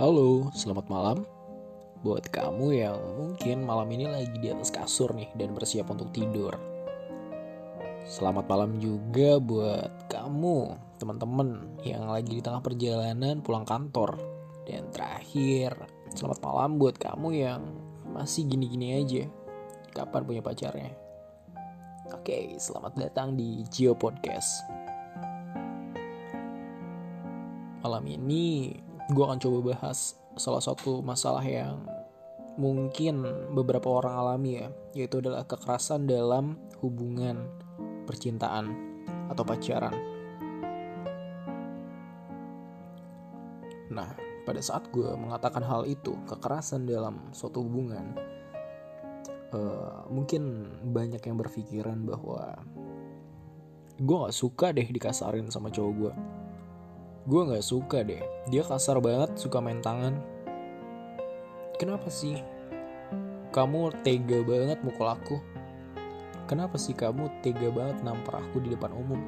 Halo, selamat malam. Buat kamu yang mungkin malam ini lagi di atas kasur nih dan bersiap untuk tidur. Selamat malam juga buat kamu, teman-teman yang lagi di tengah perjalanan pulang kantor. Dan terakhir, selamat malam buat kamu yang masih gini-gini aja. Kapan punya pacarnya? Oke, selamat datang di Geo Podcast. Malam ini gue akan coba bahas salah satu masalah yang mungkin beberapa orang alami ya, yaitu adalah kekerasan dalam hubungan percintaan atau pacaran. Nah, pada saat gue mengatakan hal itu, kekerasan dalam suatu hubungan, uh, mungkin banyak yang berpikiran bahwa gue gak suka deh dikasarin sama cowok gue gue nggak suka deh. Dia kasar banget suka main tangan. Kenapa sih kamu tega banget mukul aku? Kenapa sih kamu tega banget nampar aku di depan umum?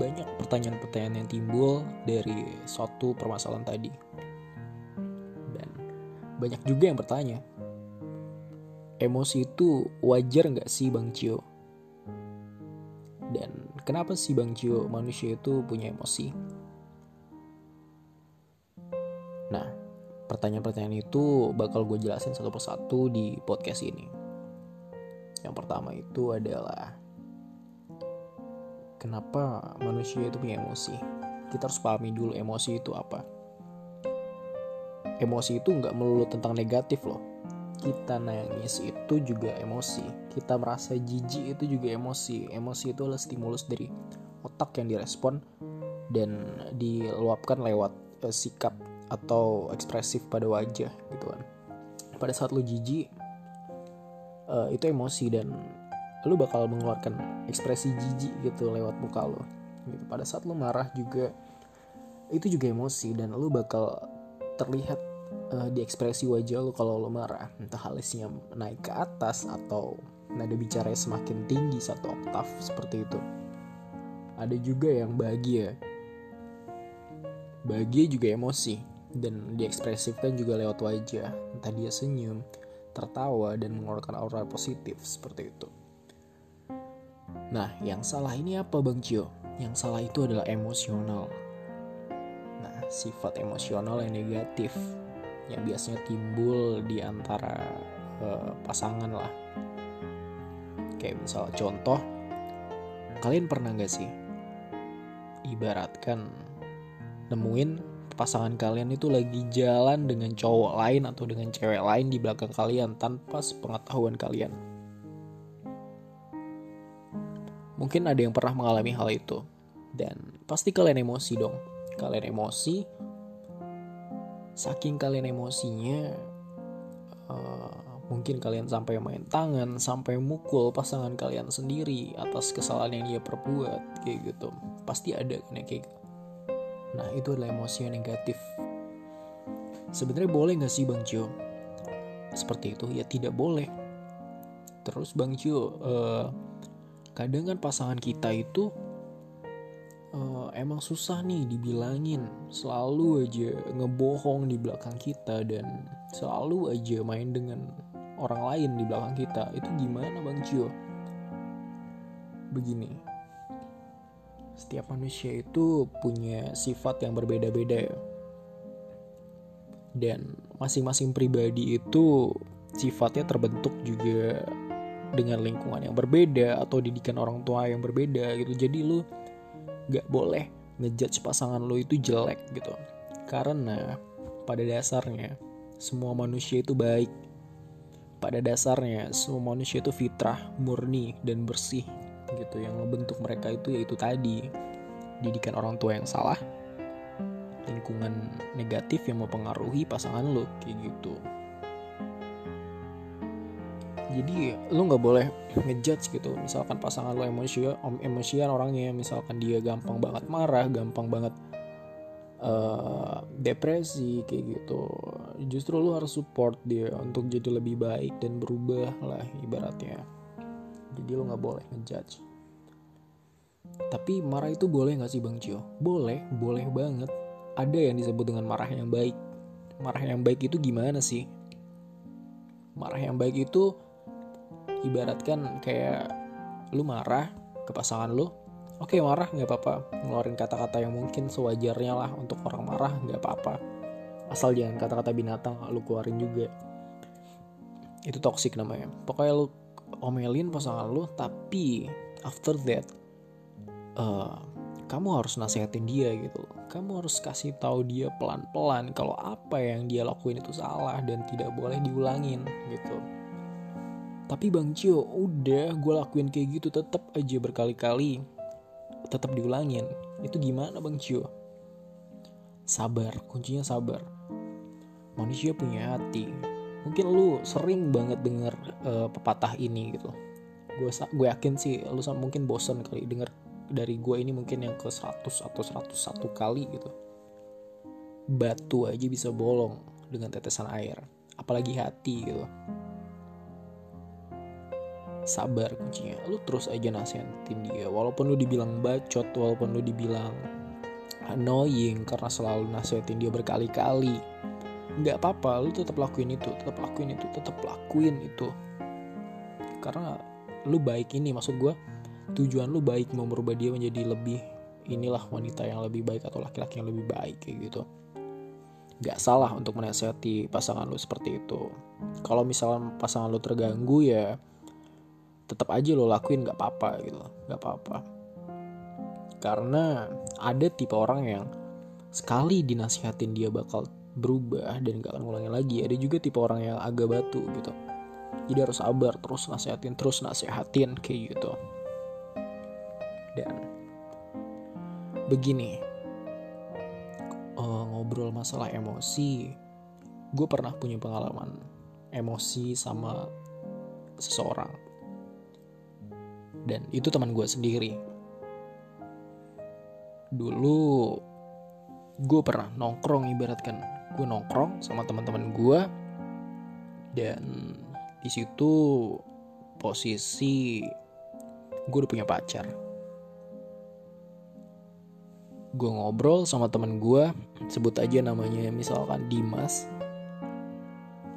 Banyak pertanyaan-pertanyaan yang timbul dari suatu permasalahan tadi. Dan banyak juga yang bertanya. Emosi itu wajar nggak sih bang Cio dan kenapa sih Bang Cio manusia itu punya emosi? Nah, pertanyaan-pertanyaan itu bakal gue jelasin satu persatu di podcast ini. Yang pertama itu adalah kenapa manusia itu punya emosi? Kita harus pahami dulu emosi itu apa. Emosi itu nggak melulu tentang negatif loh kita nangis itu juga emosi. Kita merasa jijik itu juga emosi. Emosi itu adalah stimulus dari otak yang direspon dan diluapkan lewat uh, sikap atau ekspresif pada wajah gitu kan. Pada saat lu jijik uh, itu emosi dan lu bakal mengeluarkan ekspresi jijik gitu lewat muka lo gitu. Pada saat lu marah juga itu juga emosi dan lu bakal terlihat uh, di ekspresi wajah lo kalau lo marah. Entah alisnya naik ke atas atau nada bicara semakin tinggi satu oktav seperti itu. Ada juga yang bahagia. Bahagia juga emosi. Dan diekspresifkan juga lewat wajah. Entah dia senyum tertawa dan mengeluarkan aura positif seperti itu. Nah yang salah ini apa Bang Cio? Yang salah itu adalah emosional. Nah sifat emosional yang negatif yang biasanya timbul di antara uh, pasangan lah. Kayak misal contoh kalian pernah gak sih ibaratkan nemuin pasangan kalian itu lagi jalan dengan cowok lain atau dengan cewek lain di belakang kalian tanpa sepengetahuan kalian? Mungkin ada yang pernah mengalami hal itu. Dan pasti kalian emosi dong. Kalian emosi saking kalian emosinya uh, mungkin kalian sampai main tangan sampai mukul pasangan kalian sendiri atas kesalahan yang dia perbuat kayak gitu. Pasti ada kan ya kayak gitu. Nah itu adalah emosi yang negatif. Sebenarnya boleh nggak sih bang Cio? Seperti itu? Ya tidak boleh. Terus bang Cio uh, kadang kan pasangan kita itu uh, emang susah nih dibilangin. Selalu aja ngebohong di belakang kita dan selalu aja main dengan orang lain di belakang kita. Itu gimana bang Cio? Begini. Setiap manusia itu punya sifat yang berbeda-beda ya. Dan masing-masing pribadi itu sifatnya terbentuk juga dengan lingkungan yang berbeda atau didikan orang tua yang berbeda gitu. Jadi lu gak boleh ngejudge pasangan lo itu jelek gitu. Karena pada dasarnya semua manusia itu baik. Pada dasarnya semua manusia itu fitrah murni dan bersih gitu. Yang membentuk mereka itu yaitu tadi didikan orang tua yang salah lingkungan negatif yang mempengaruhi pasangan lo kayak gitu jadi lu nggak boleh ngejudge gitu. Misalkan pasangan lo emosian emosian orangnya. Misalkan dia gampang banget marah gampang banget uh, depresi kayak gitu. Justru lu harus support dia untuk jadi lebih baik dan berubah lah ibaratnya. Jadi lu nggak boleh ngejudge. Tapi marah itu boleh nggak sih bang Cio? Boleh boleh banget. Ada yang disebut dengan marah yang baik. Marah yang baik itu gimana sih? Marah yang baik itu ibaratkan kayak lu marah ke pasangan lu oke marah nggak apa-apa. Ngeluarin kata-kata yang mungkin sewajarnya lah untuk orang marah nggak apa-apa. Asal jangan kata-kata binatang lu keluarin juga. Itu toxic namanya. Pokoknya lu omelin pasangan lu tapi after that uh, kamu harus nasehatin dia gitu. Kamu harus kasih tahu dia pelan-pelan kalau apa yang dia lakuin itu salah dan tidak boleh diulangin gitu tapi bang Cio udah gue lakuin kayak gitu tetap aja berkali-kali. Tetap diulangin. Itu gimana bang Cio? Sabar. Kuncinya sabar. Manusia punya hati. Mungkin lu sering banget denger uh, pepatah ini gitu. Gue gue yakin sih lu mungkin bosen kali denger dari gue ini mungkin yang ke 100 atau 101 kali gitu. Batu aja bisa bolong dengan tetesan air. Apalagi hati gitu sabar kuncinya. Lu terus aja nasihatin dia walaupun lu dibilang bacot walaupun lu dibilang annoying karena selalu nasihatin dia berkali-kali. Nggak apa-apa lu tetap lakuin itu tetap lakuin itu tetap lakuin itu. Karena lu baik ini maksud gue tujuan lu baik mau merubah dia menjadi lebih inilah wanita yang lebih baik atau laki-laki yang lebih baik kayak gitu. Nggak salah untuk menasihati pasangan lu seperti itu. Kalau misalnya pasangan lu terganggu ya tetap aja lo lakuin nggak apa-apa gitu nggak apa-apa. Karena ada tipe orang yang sekali dinasihatin dia bakal berubah dan gak akan ngulangin lagi. Ada juga tipe orang yang agak batu gitu. Jadi harus sabar terus nasihatin terus nasihatin kayak gitu. Dan begini uh, ngobrol masalah emosi gue pernah punya pengalaman emosi sama seseorang dan itu teman gue sendiri. Dulu gue pernah nongkrong ibaratkan. Gue nongkrong sama teman-teman gue dan di situ posisi gue udah punya pacar. Gue ngobrol sama teman gue sebut aja namanya misalkan Dimas.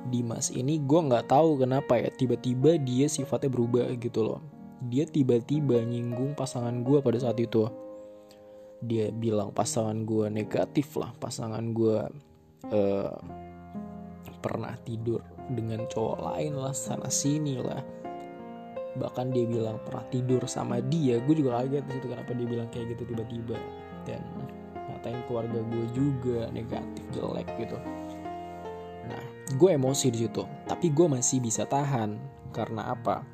Dimas ini gue nggak tahu kenapa ya tiba-tiba dia sifatnya berubah gitu loh dia tiba-tiba nyinggung pasangan gue pada saat itu. Dia bilang pasangan gue negatif lah pasangan gue uh, pernah tidur dengan cowok lain lah sana sini lah. Bahkan dia bilang pernah tidur sama dia gue juga kaget situ kenapa dia bilang kayak gitu tiba-tiba. Dan ngatain keluarga gue juga negatif jelek gitu. Nah gue emosi di situ tapi gue masih bisa tahan. Karena apa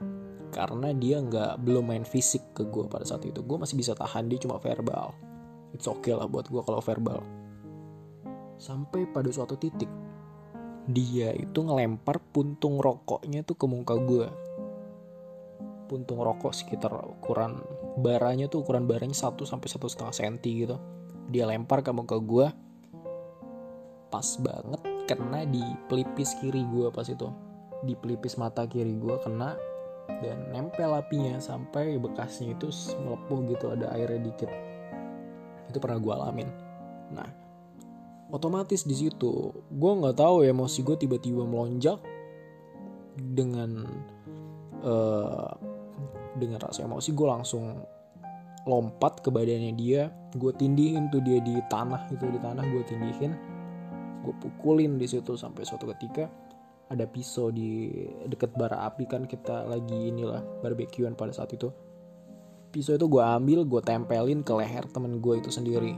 karena dia nggak belum main fisik ke gue pada saat itu. Gue masih bisa tahan dia cuma verbal. It's okay lah buat gue kalau verbal. Sampai pada suatu titik dia itu ngelempar puntung rokoknya tuh ke muka gue puntung rokok sekitar ukuran baranya tuh ukuran baranya 1 sampai satu setengah senti gitu. Dia lempar ke muka gue pas banget kena di pelipis kiri gue pas itu. Di pelipis mata kiri gue kena dan nempel apinya sampai bekasnya itu melepuh gitu ada airnya dikit. Itu pernah gue alamin. Nah otomatis di situ gue nggak tahu ya emosi gue tiba-tiba melonjak dengan uh, dengan rasa emosi. Gue langsung lompat ke badannya dia gue tindihin tuh dia di tanah itu di tanah gue tindihin. Gue pukulin di situ sampai suatu ketika ada pisau di deket bara api kan kita lagi inilah barbekyuan pada saat itu. Pisau itu gue ambil gue tempelin ke leher temen gue itu sendiri.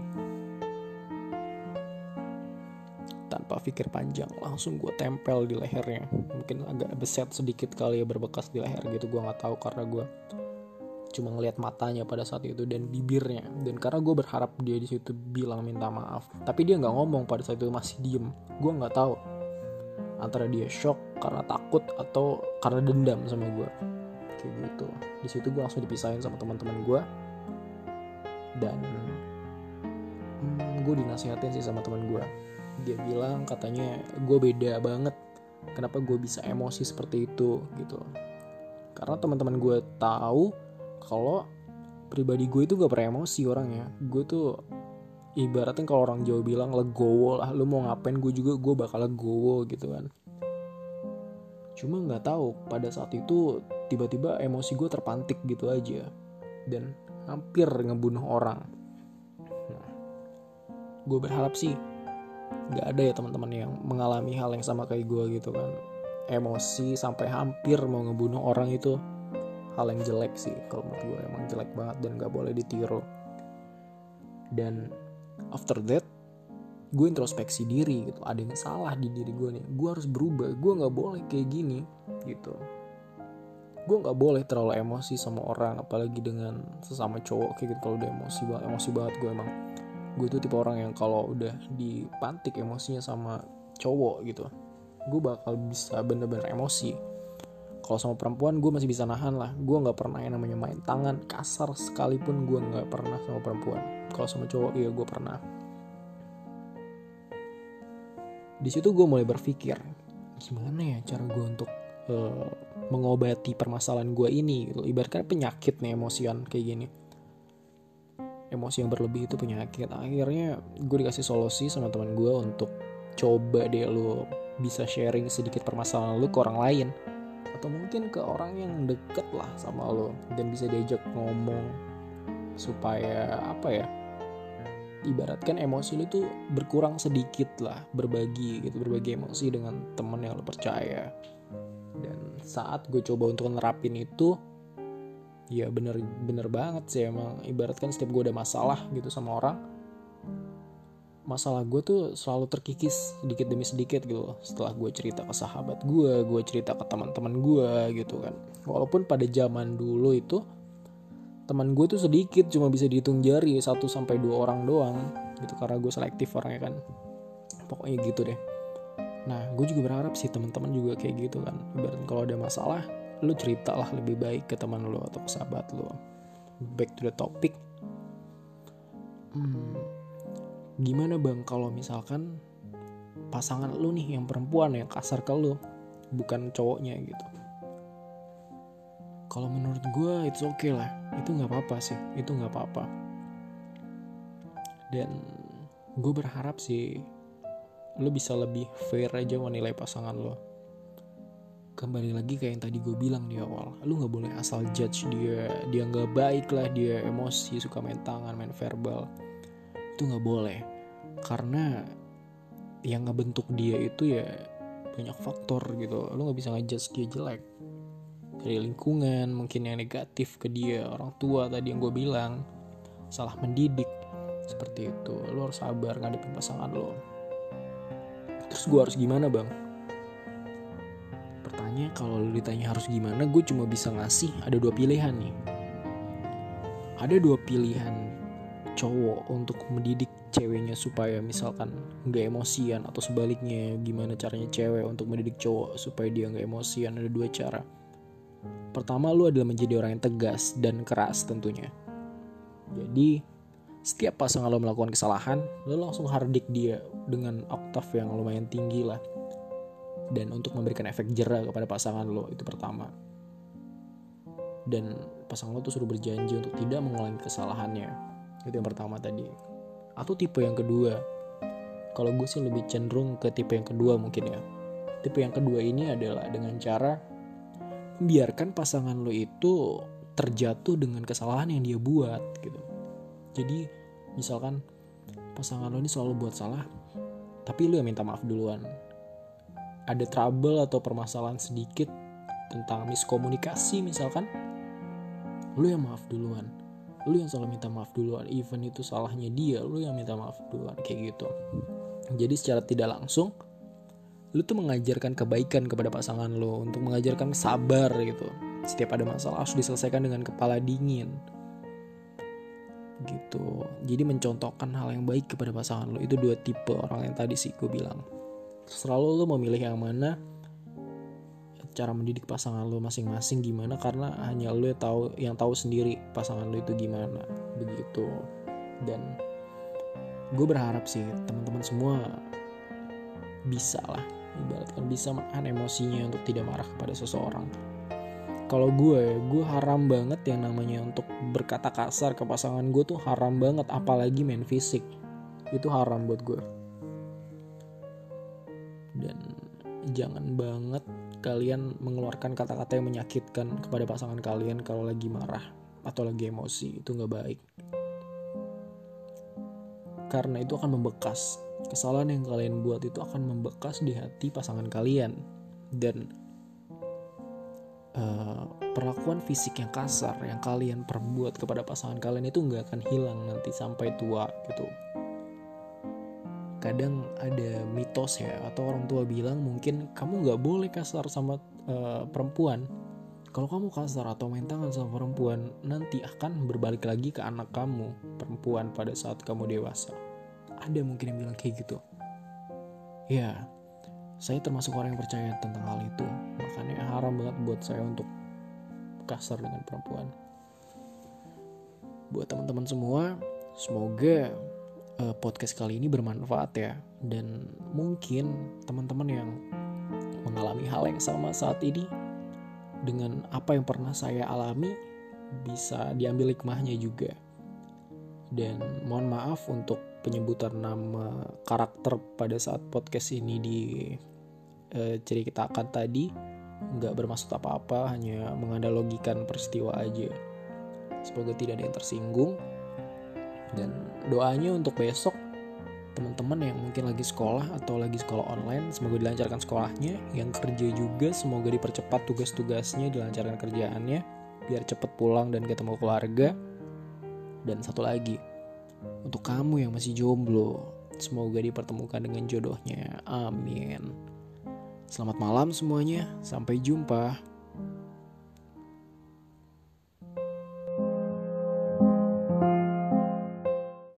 Tanpa pikir panjang langsung gue tempel di lehernya. Mungkin agak beset sedikit kali ya berbekas di leher gitu gue nggak tahu karena gue cuma ngelihat matanya pada saat itu dan bibirnya. Dan karena gue berharap dia di situ bilang minta maaf. Tapi dia nggak ngomong pada saat itu masih diem. Gue nggak tahu antara dia shock karena takut atau karena dendam sama gue kayak gitu. Di situ gue langsung dipisahin sama teman-teman gue dan hmm, gue dinasihatin sih sama teman gue dia bilang katanya gue beda banget. Kenapa gue bisa emosi seperti itu? Gitu. Karena teman-teman gue tahu kalau pribadi gue itu gak pernah emosi orangnya. Gue tuh ibaratnya kalau orang Jawa bilang legowo lah lu mau ngapain gue juga gue bakal legowo gitu kan. Cuma nggak tahu pada saat itu tiba-tiba emosi gue terpantik gitu aja dan hampir ngebunuh orang. Nah, gue berharap sih nggak ada ya teman-teman yang mengalami hal yang sama kayak gue gitu kan. Emosi sampai hampir mau ngebunuh orang itu hal yang jelek sih kalau menurut gue emang jelek banget dan nggak boleh ditiru. Dan after that gue introspeksi diri gitu. Ada yang salah di diri gue nih. Gue harus berubah. Gue nggak boleh kayak gini gitu. Gue nggak boleh terlalu emosi sama orang apalagi dengan sesama cowok kayak gitu. Kalau udah emosi banget emosi banget gue emang. Gue tuh tipe orang yang kalau udah dipantik emosinya sama cowok gitu gue bakal bisa bener-bener emosi. Kalau sama perempuan gue masih bisa nahan lah. Gue nggak pernah yang namanya main tangan. Kasar sekalipun gue nggak pernah sama perempuan kalau sama cowok iya gue pernah. Di situ gue mulai berpikir gimana ya cara gue untuk uh, mengobati permasalahan gue ini gitu. Ibaratkan penyakit nih emosian kayak gini. Emosi yang berlebih itu penyakit. Akhirnya gue dikasih solusi sama teman gue untuk coba deh lo bisa sharing sedikit permasalahan lo ke orang lain. Atau mungkin ke orang yang deket lah sama lo dan bisa diajak ngomong supaya apa ya ibaratkan emosi lu tuh berkurang sedikit lah berbagi gitu berbagi emosi dengan temen yang lu percaya. Dan saat gue coba untuk nerapin itu ya bener bener banget sih emang. Ibaratkan setiap gue ada masalah gitu sama orang masalah gue tuh selalu terkikis sedikit demi sedikit gitu. Setelah gue cerita ke sahabat gue gue cerita ke teman-teman gue gitu kan. Walaupun pada zaman dulu itu teman gue tuh sedikit cuma bisa dihitung jari satu sampai dua orang doang gitu karena gue selektif orangnya kan. Pokoknya gitu deh. Nah gue juga berharap sih teman-teman juga kayak gitu kan. Ibarat kalau ada masalah lu cerita lah lebih baik ke teman lu atau ke sahabat lu. Back to the topic. Hmm, gimana bang kalau misalkan pasangan lu nih yang perempuan yang kasar ke lu bukan cowoknya gitu kalau menurut gue itu oke okay lah. Itu nggak apa-apa sih. Itu nggak apa-apa. Dan gue berharap sih lo bisa lebih fair aja menilai pasangan lo kembali lagi kayak yang tadi gue bilang di awal. Lo nggak boleh asal judge dia. Dia nggak baik lah dia emosi suka main tangan main verbal. Itu nggak boleh. Karena yang ngebentuk dia itu ya banyak faktor gitu. Lo nggak bisa ngejudge dia jelek dari lingkungan mungkin yang negatif ke dia orang tua tadi yang gue bilang. Salah mendidik seperti itu. Lo harus sabar ngadepin pasangan lo terus gue harus gimana bang? Pertanyaan kalau lo ditanya harus gimana gue cuma bisa ngasih ada dua pilihan nih. Ada dua pilihan cowok untuk mendidik ceweknya supaya misalkan nggak emosian atau sebaliknya gimana caranya cewek untuk mendidik cowok supaya dia nggak emosian ada dua cara Pertama, lu adalah menjadi orang yang tegas dan keras tentunya. Jadi, setiap pasangan lo melakukan kesalahan, lo langsung hardik dia dengan oktav yang lumayan tinggi lah. Dan untuk memberikan efek jerah kepada pasangan lo, itu pertama. Dan pasangan lo tuh suruh berjanji untuk tidak mengulangi kesalahannya. Itu yang pertama tadi. Atau tipe yang kedua. Kalau gue sih lebih cenderung ke tipe yang kedua mungkin ya. Tipe yang kedua ini adalah dengan cara biarkan pasangan lo itu terjatuh dengan kesalahan yang dia buat gitu. Jadi misalkan pasangan lo ini selalu buat salah tapi lo yang minta maaf duluan. Ada trouble atau permasalahan sedikit tentang miskomunikasi misalkan lo yang maaf duluan. Lo yang selalu minta maaf duluan even itu salahnya dia lo yang minta maaf duluan kayak gitu. Jadi secara tidak langsung lu tuh mengajarkan kebaikan kepada pasangan lo untuk mengajarkan sabar gitu. Setiap ada masalah harus diselesaikan dengan kepala dingin. Gitu. Jadi mencontohkan hal yang baik kepada pasangan lo itu dua tipe orang yang tadi sih gue bilang. Selalu lo memilih yang mana cara mendidik pasangan lo masing-masing gimana karena hanya lo yang tahu yang tahu sendiri pasangan lo itu gimana. Begitu. Dan gue berharap sih teman-teman semua bisa lah ibaratkan bisa menahan emosinya untuk tidak marah kepada seseorang. Kalau gue gue haram banget yang namanya untuk berkata kasar ke pasangan gue tuh haram banget apalagi main fisik. Itu haram buat gue. Dan jangan banget kalian mengeluarkan kata-kata yang menyakitkan kepada pasangan kalian kalau lagi marah atau lagi emosi itu nggak baik. Karena itu akan membekas kesalahan yang kalian buat itu akan membekas di hati pasangan kalian. Dan uh, perlakuan fisik yang kasar yang kalian perbuat kepada pasangan kalian itu nggak akan hilang nanti sampai tua gitu. Kadang ada mitos ya atau orang tua bilang mungkin kamu nggak boleh kasar sama uh, perempuan. Kalau kamu kasar atau main tangan sama perempuan nanti akan berbalik lagi ke anak kamu perempuan pada saat kamu dewasa ada mungkin yang bilang kayak gitu. Ya saya termasuk orang yang percaya tentang hal itu. Makanya haram banget buat saya untuk kasar dengan perempuan. Buat teman-teman semua semoga uh, podcast kali ini bermanfaat ya. Dan mungkin teman-teman yang mengalami hal yang sama saat ini dengan apa yang pernah saya alami bisa diambil hikmahnya juga. Dan mohon maaf untuk penyebutan nama karakter pada saat podcast ini di uh, ceritakan tadi nggak bermaksud apa-apa hanya mengandalogikan peristiwa aja. Semoga tidak ada yang tersinggung. Dan doanya untuk besok teman-teman yang mungkin lagi sekolah atau lagi sekolah online semoga dilancarkan sekolahnya. Yang kerja juga semoga dipercepat tugas-tugasnya dilancarkan kerjaannya biar cepet pulang dan ketemu keluarga. Dan satu lagi untuk kamu yang masih jomblo semoga dipertemukan dengan jodohnya. Amin. Selamat malam semuanya. Sampai jumpa